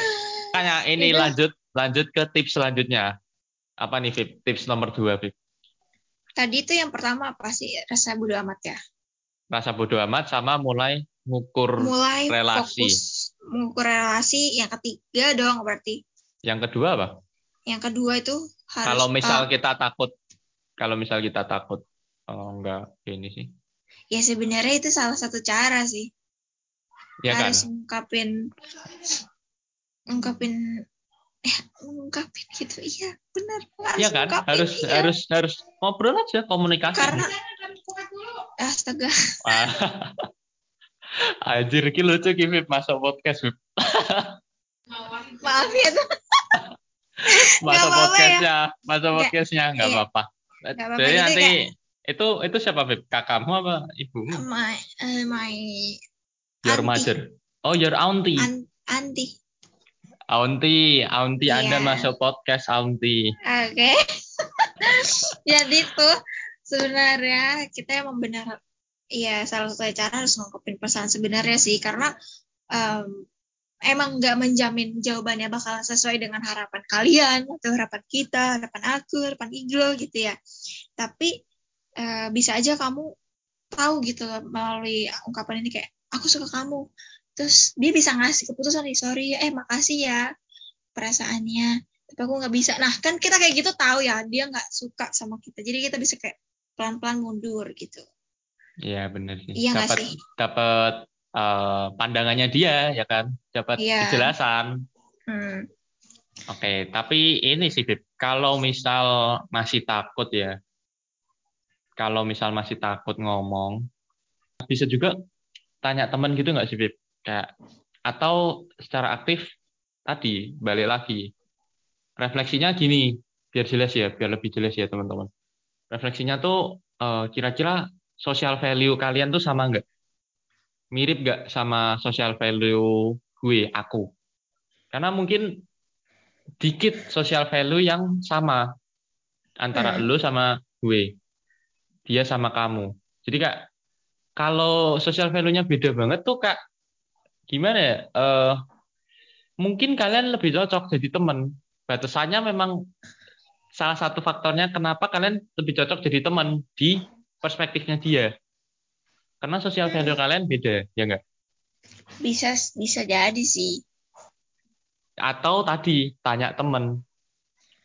Makanya *laughs* ini Itu- lanjut lanjut ke tips selanjutnya. Apa nih, Bib? Tips nomor dua, Bib. tadi itu yang pertama apa sih rasa bodo amat ya Rasa bodo amat sama mulai ngukur mulai relasi. fokus mengukur relasi yang ketiga dong berarti Yang kedua apa? yang kedua itu harus kalau misal eh, kita takut, kalau misal kita takut, oh, enggak ini sih, ya sebenarnya itu salah satu cara sih ya kan? harus ngungkapin ngungkapin eh ngungkapin gitu iya benar harus Iya kan? Harus iya. harus harus ngobrol aja komunikasi. karena astaga Wah. *laughs* Anjir, ki lucu ki Vip, masuk podcast Vip. *laughs* maaf ya *laughs* apa-apa ya. podcastnya, masuk Nggak, podcastnya nggak iya. apa-apa. apa-apa, Jadi jadi nanti itu itu siapa Vip? Kakakmu apa ibumu? my eh, my Your auntie. mother. Oh, your auntie. an- anti Auntie, auntie Anda Iya. masuk podcast auntie. oke jadi *laughs* tuh sebenarnya kita emang benar ya salah satu cara harus ngungkapin pesan sebenarnya sih karena em, emang nggak menjamin jawabannya bakal sesuai dengan harapan kalian atau harapan kita harapan aku harapan Iglo gitu ya. Tapi eh, bisa aja kamu tahu gitu loh melalui ungkapan ini kayak aku suka kamu. Terus dia bisa ngasih keputusan nih sorry ya eh makasih ya perasaannya tapi aku nggak bisa. Nah kan kita kayak gitu tahu ya dia nggak suka sama kita. Jadi kita bisa kayak pelan-pelan mundur gitu. Iya benar sih. Iya dapat sih? dapat eh, pandangannya dia ya kan, dapat Iya. kejelasan. hmm. Oke, tapi ini sih Bib, kalau misal masih takut ya, kalau misal masih takut ngomong, bisa juga tanya teman gitu nggak sih Bib? Kayak atau secara aktif tadi balik lagi refleksinya gini, biar jelas ya, biar lebih jelas ya teman-teman. Refleksinya tuh eh, kira-kira social value kalian tuh sama nggak? Mirip nggak sama social value gue, aku? Karena mungkin dikit social value yang sama antara Hmm. lu sama gue, dia sama kamu. Jadi kak kalau social value-nya beda banget tuh kak gimana ya? Eh, mungkin kalian lebih cocok jadi teman. Batasannya memang salah satu faktornya kenapa kalian lebih cocok jadi teman di perspektifnya dia. Karena sosial value kalian beda, ya enggak? Bisa bisa jadi sih. Atau tadi tanya temen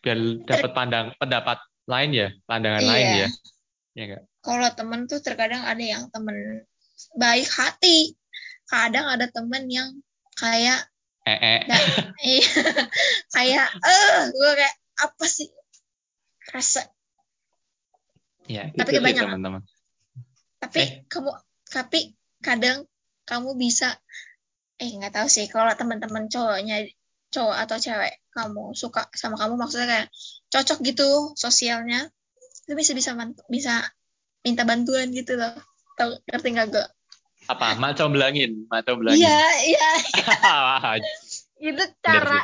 biar dapat pandang pendapat lain ya, pandangan lain Iya. ya. Ya enggak? Kalau temen tuh terkadang ada yang temen baik hati. Kadang ada temen yang kayak Eh, eh. Nah, *laughs* iya, kayak eh gue kayak apa sih rasa Ya, Tapi kebanyakan. teman-teman. Tapi Eh. kamu tapi kadang kamu bisa eh nggak tahu sih kalau teman-teman cowoknya cowok atau cewek kamu suka sama kamu maksudnya kayak cocok gitu sosialnya itu bisa bisa bisa minta bantuan gitu loh. Tahu ngerti nggak gue Apa? Mak comblangin, mak comblangin. iya iya. *laughs* Itu cara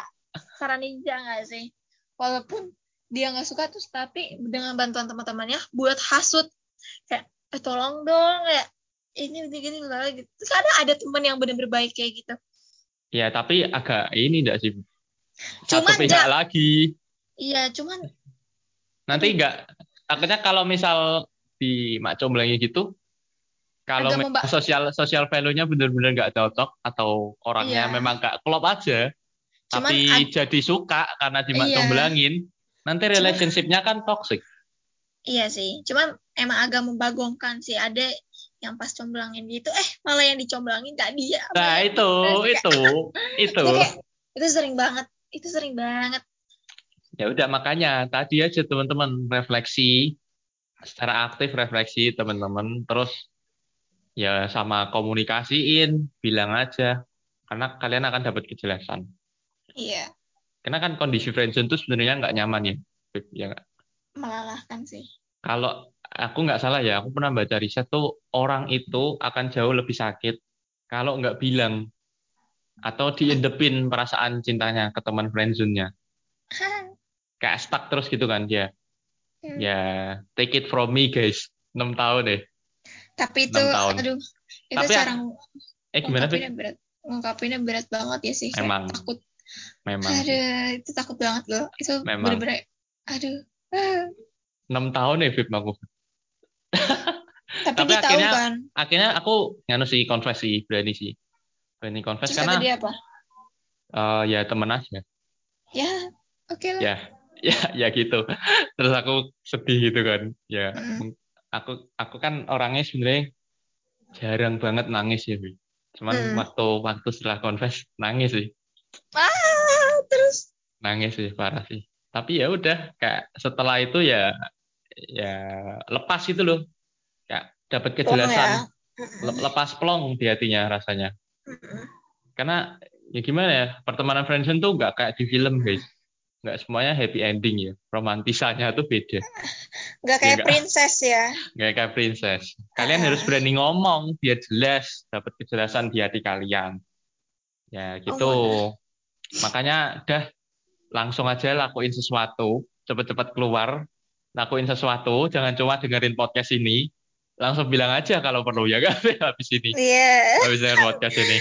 cara ninja nggak sih? Walaupun dia nggak suka terus tapi dengan bantuan teman-temannya buat hasut. Kayak eh tolong dong kayak ini ini gini lah gitu terus ada ada teman yang benar-benar baik kayak gitu ya, tapi agak ini enggak sih? Satu Cuman pihak lagi. iya cuman Nanti enggak takutnya kalau misal di mak comblangi gitu kalau memba- sosial sosial value-nya benar-benar nggak cocok atau orangnya Iya. memang nggak klop aja Cuman tapi ad- jadi suka karena di mak Iya. comblangin nanti relationship-nya kan toxic iya sih cuman emang agak membagongkan sih ada yang pas comblangin gitu. Eh malah yang dicomblangin gak dia. Nah itu itu *laughs* itu. Itu kayak- itu sering banget itu sering banget. Ya udah makanya tadi aja teman-teman refleksi secara aktif refleksi teman-teman. Terus ya sama komunikasiin bilang aja. Karena kalian akan dapat kejelasan. Iya. Karena kan kondisi friendzone itu sebenarnya nggak nyaman ya. Ya nggak? melelahkan sih. Kalau aku nggak salah ya aku pernah baca riset tuh orang itu akan jauh lebih sakit kalau nggak bilang atau diendepin perasaan cintanya ke teman friendzone-nya *laughs* kayak stuck terus gitu kan dia Hmm. ya take it from me guys 6 tahun deh tapi itu tahun. aduh itu Tapi cara eh gimana ngungkapinnya berat ngungkapinnya berat banget ya sih kayak Memang. takut memang aduh itu takut banget gue itu Memang. bener-bener aduh ah. 6 tahun ya Vip aku tapi, Tapi tahu akhirnya- kan? akhirnya aku nganu sih confess sih berani sih. Berani confess terus karena dia apa? eh, ya temen aja. Ya oke lah. Ya *laughs* ya ya gitu. Terus aku sedih gitu kan. Ya Mm. aku aku kan orangnya sebenarnya jarang banget nangis ya Bi. cuman Mm. waktu waktu setelah confess nangis sih. Ah terus? Nangis sih parah sih. Tapi ya udah kayak setelah itu ya ya lepas itu loh. Kayak dapat Plong ya. kejelasan. Le- lepas plong di hatinya rasanya. Karena ya gimana ya pertemanan friendzone tuh nggak kayak di film guys. Nggak semuanya happy ending ya. Romantisannya tuh beda. *laughs* Nggak kayak nggak. princess ya? Nggak kayak princess. Kalian Ah. harus berani ngomong biar jelas dapat kejelasan di hati kalian. Ya gitu. Makanya dah langsung aja lakuin sesuatu cepet-cepet keluar lakuin sesuatu jangan cuma dengerin podcast ini langsung bilang aja kalau perlu ya kan *laughs* habis ini iya habis dengerin podcast ini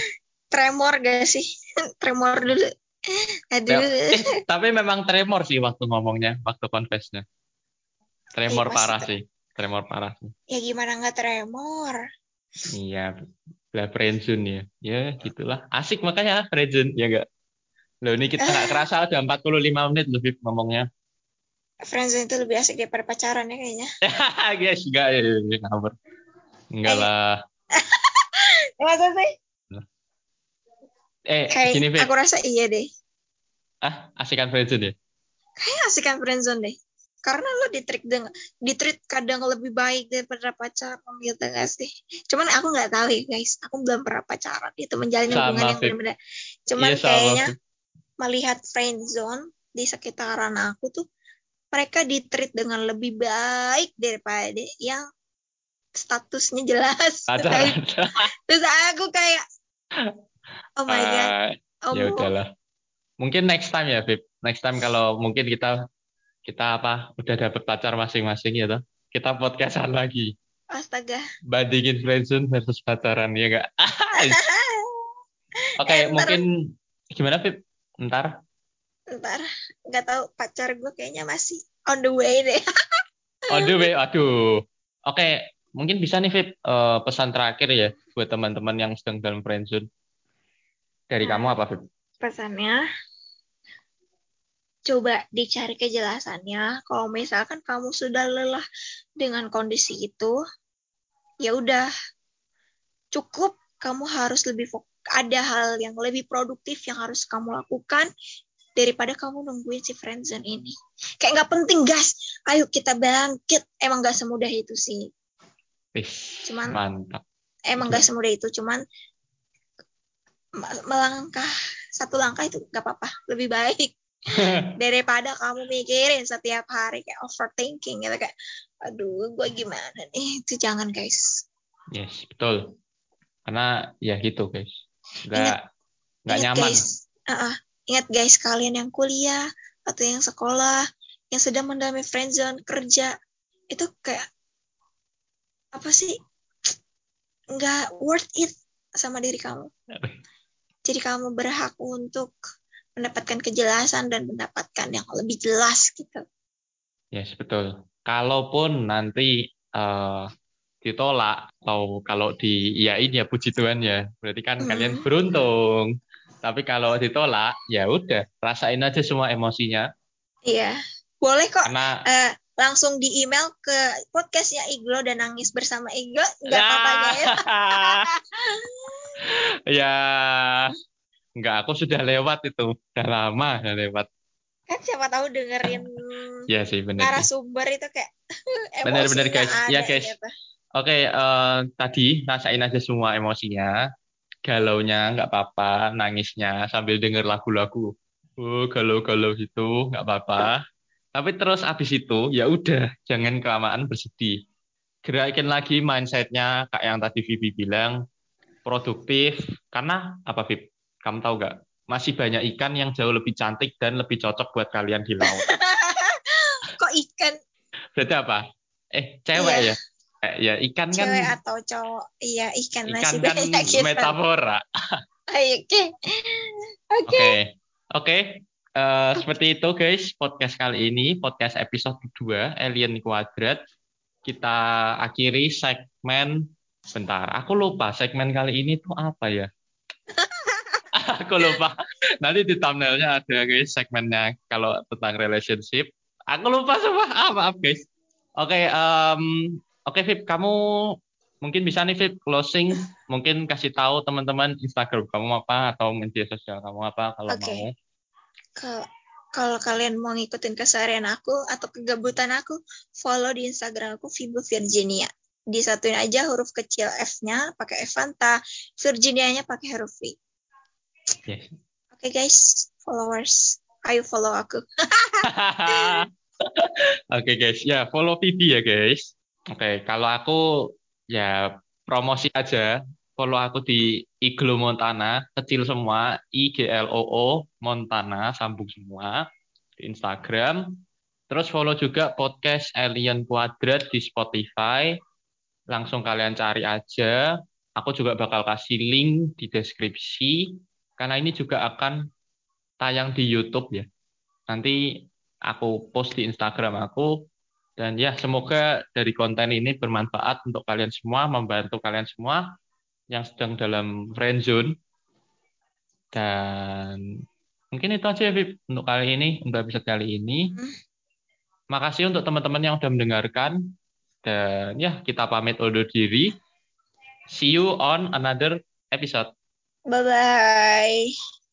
tremor gak sih *laughs* tremor dulu aduh Eh, tapi memang tremor sih waktu ngomongnya, waktu confessnya. Tremor Iya, parah sih, tremor parah sih. ya gimana nggak tremor Iya, lah friendzone ya. Ya, gitulah. Asik makanya friendzone, ya enggak? Loh, ini kita nggak kerasa udah 45 menit lebih ngomongnya. Friendzone itu lebih asik daripada pacaran ya kayaknya Guys, *laughs* enggak ya, ya, ngawur. Enggak Eh. lah. *laughs* masa sih Eh, kayak gini, Fit. aku rasa iya deh Ah, asikan friendzone ya? kayak asikan friendzone deh karena lo ditreat dengan ditreat kadang lebih baik daripada pacaran gitu gak sih cuman aku nggak tahu ya guys aku belum pernah pacaran itu menjalin Sama, hubungan yang benar-benar cuman Iya, kayaknya Fit. melihat friendzone di sekitaran aku tuh mereka ditreat dengan lebih baik daripada yang statusnya jelas Pacaran. *laughs* terus aku kayak oh my god Ah, oh ya udahlah. Mungkin next time ya, Bib. Next time kalau mungkin kita kita apa udah dapet pacar masing-masing ya toh. Kita podcastan lagi. Astaga. bandingin friendzone versus pacaran ya enggak? *laughs* Oke, ntar- mungkin gimana Pip? Ntar. Ntar nggak tahu pacar gue kayaknya masih on the way deh. *laughs* On the way, aduh. Oke, mungkin bisa nih Pip eh, pesan terakhir ya buat teman-teman yang sedang dalam friendzone. Dari Hmm. kamu apa Pip? Pesannya coba dicari kejelasannya. Kalau misalkan kamu sudah lelah dengan kondisi itu, ya udah cukup kamu harus lebih fok- ada hal yang lebih produktif yang harus kamu lakukan daripada kamu nungguin si friendzone ini. Kayak nggak penting gas, ayo kita bangkit. Emang nggak semudah itu sih. Wih, Cuman- mantap. Emang nggak semudah itu, cuman me- melangkah satu langkah itu nggak apa-apa, lebih baik *laughs* daripada kamu mikirin setiap hari kayak overthinking gitu kayak, aduh gue gimana nih? Itu jangan guys. Yes, betul. Karena ya gitu guys. Nggak nggak nyaman. guys, Ah, ah. Ingat guys kalian yang kuliah atau yang sekolah yang sedang mendalami friendzone kerja itu kayak apa sih nggak worth it sama diri kamu. Jadi kamu berhak untuk mendapatkan kejelasan dan mendapatkan yang lebih jelas gitu. Yes, betul. Kalaupun nanti eh, ditolak atau kalau diiyain ya puji Tuhan ya. Berarti kan Hmm. kalian beruntung. Tapi kalau ditolak, ya udah, rasain aja semua emosinya. Iya, boleh kok Karena eh, langsung di email ke podcastnya Iglo dan nangis bersama Iglo nggak apa-apa *laughs* Ya. ya enggak, aku sudah lewat itu. Udah lama udah lewat. Kan siapa tahu dengerin Ya sih, bener. sih. narasumber itu kayak *laughs* emosinya guys. Ya, guys. gitu. Oke, eh, tadi rasain aja semua emosinya. Galaunya nggak apa-apa, nangisnya sambil denger lagu-lagu. Oh, galau-galau gitu, nggak apa-apa. Tapi terus abis itu, ya udah, jangan kelamaan bersedih. Gerakin lagi mindsetnya, kayak yang tadi Vivi bilang, produktif. Karena apa, Vip? Kamu tahu nggak? Masih banyak ikan yang jauh lebih cantik dan lebih cocok buat kalian di laut. *laughs* Kok ikan Berarti apa? Eh, cewek Iya. ya? Eh, ya, ikan kan cewek atau cowok? Iya ikan, masih ikan kan banyak gitu. metafora. *laughs* Oke, oke. Oke. Eh, seperti itu guys, podcast kali ini, podcast episode kedua, Alien Kuadrat. Kita akhiri segmen, bentar, aku lupa segmen kali ini tuh apa ya? *laughs* aku lupa. Nanti di thumbnailnya ada guys segmennya kalau tentang relationship. Aku lupa semua. Ah, maaf guys. Oke, em, oke Vip, kamu mungkin bisa nih Vip closing, mungkin kasih tahu teman-teman Instagram kamu apa atau media sosial kamu apa kalau Oke. mau. Kalau kalau kalian mau ngikutin keseharian aku atau kegabutan aku, follow di Instagram aku Vibu Virginia. Disatuin aja huruf kecil F-nya pakai Evanta, Virginia-nya pakai huruf V. Yes. Oke guys, followers, ayo follow aku. *laughs* Oke guys, ya follow Vivi ya guys. Oke, kalau aku ya promosi aja, follow aku di Iglo Montana, kecil semua, I G L O O Montana, sambung semua di Instagram. Terus follow juga podcast Alien Quadrat di Spotify. Langsung kalian cari aja. Aku juga bakal kasih link di deskripsi karena ini juga akan tayang di YouTube ya. Nanti aku post di Instagram aku dan ya semoga dari konten ini bermanfaat untuk kalian semua, membantu kalian semua yang sedang dalam friend zone. Dan mungkin itu aja ya, Vip, untuk kali ini, untuk episode kali ini. Hmm. Makasih untuk teman-teman yang sudah mendengarkan. Dan ya, kita pamit undur diri. See you on another episode. Bye bye.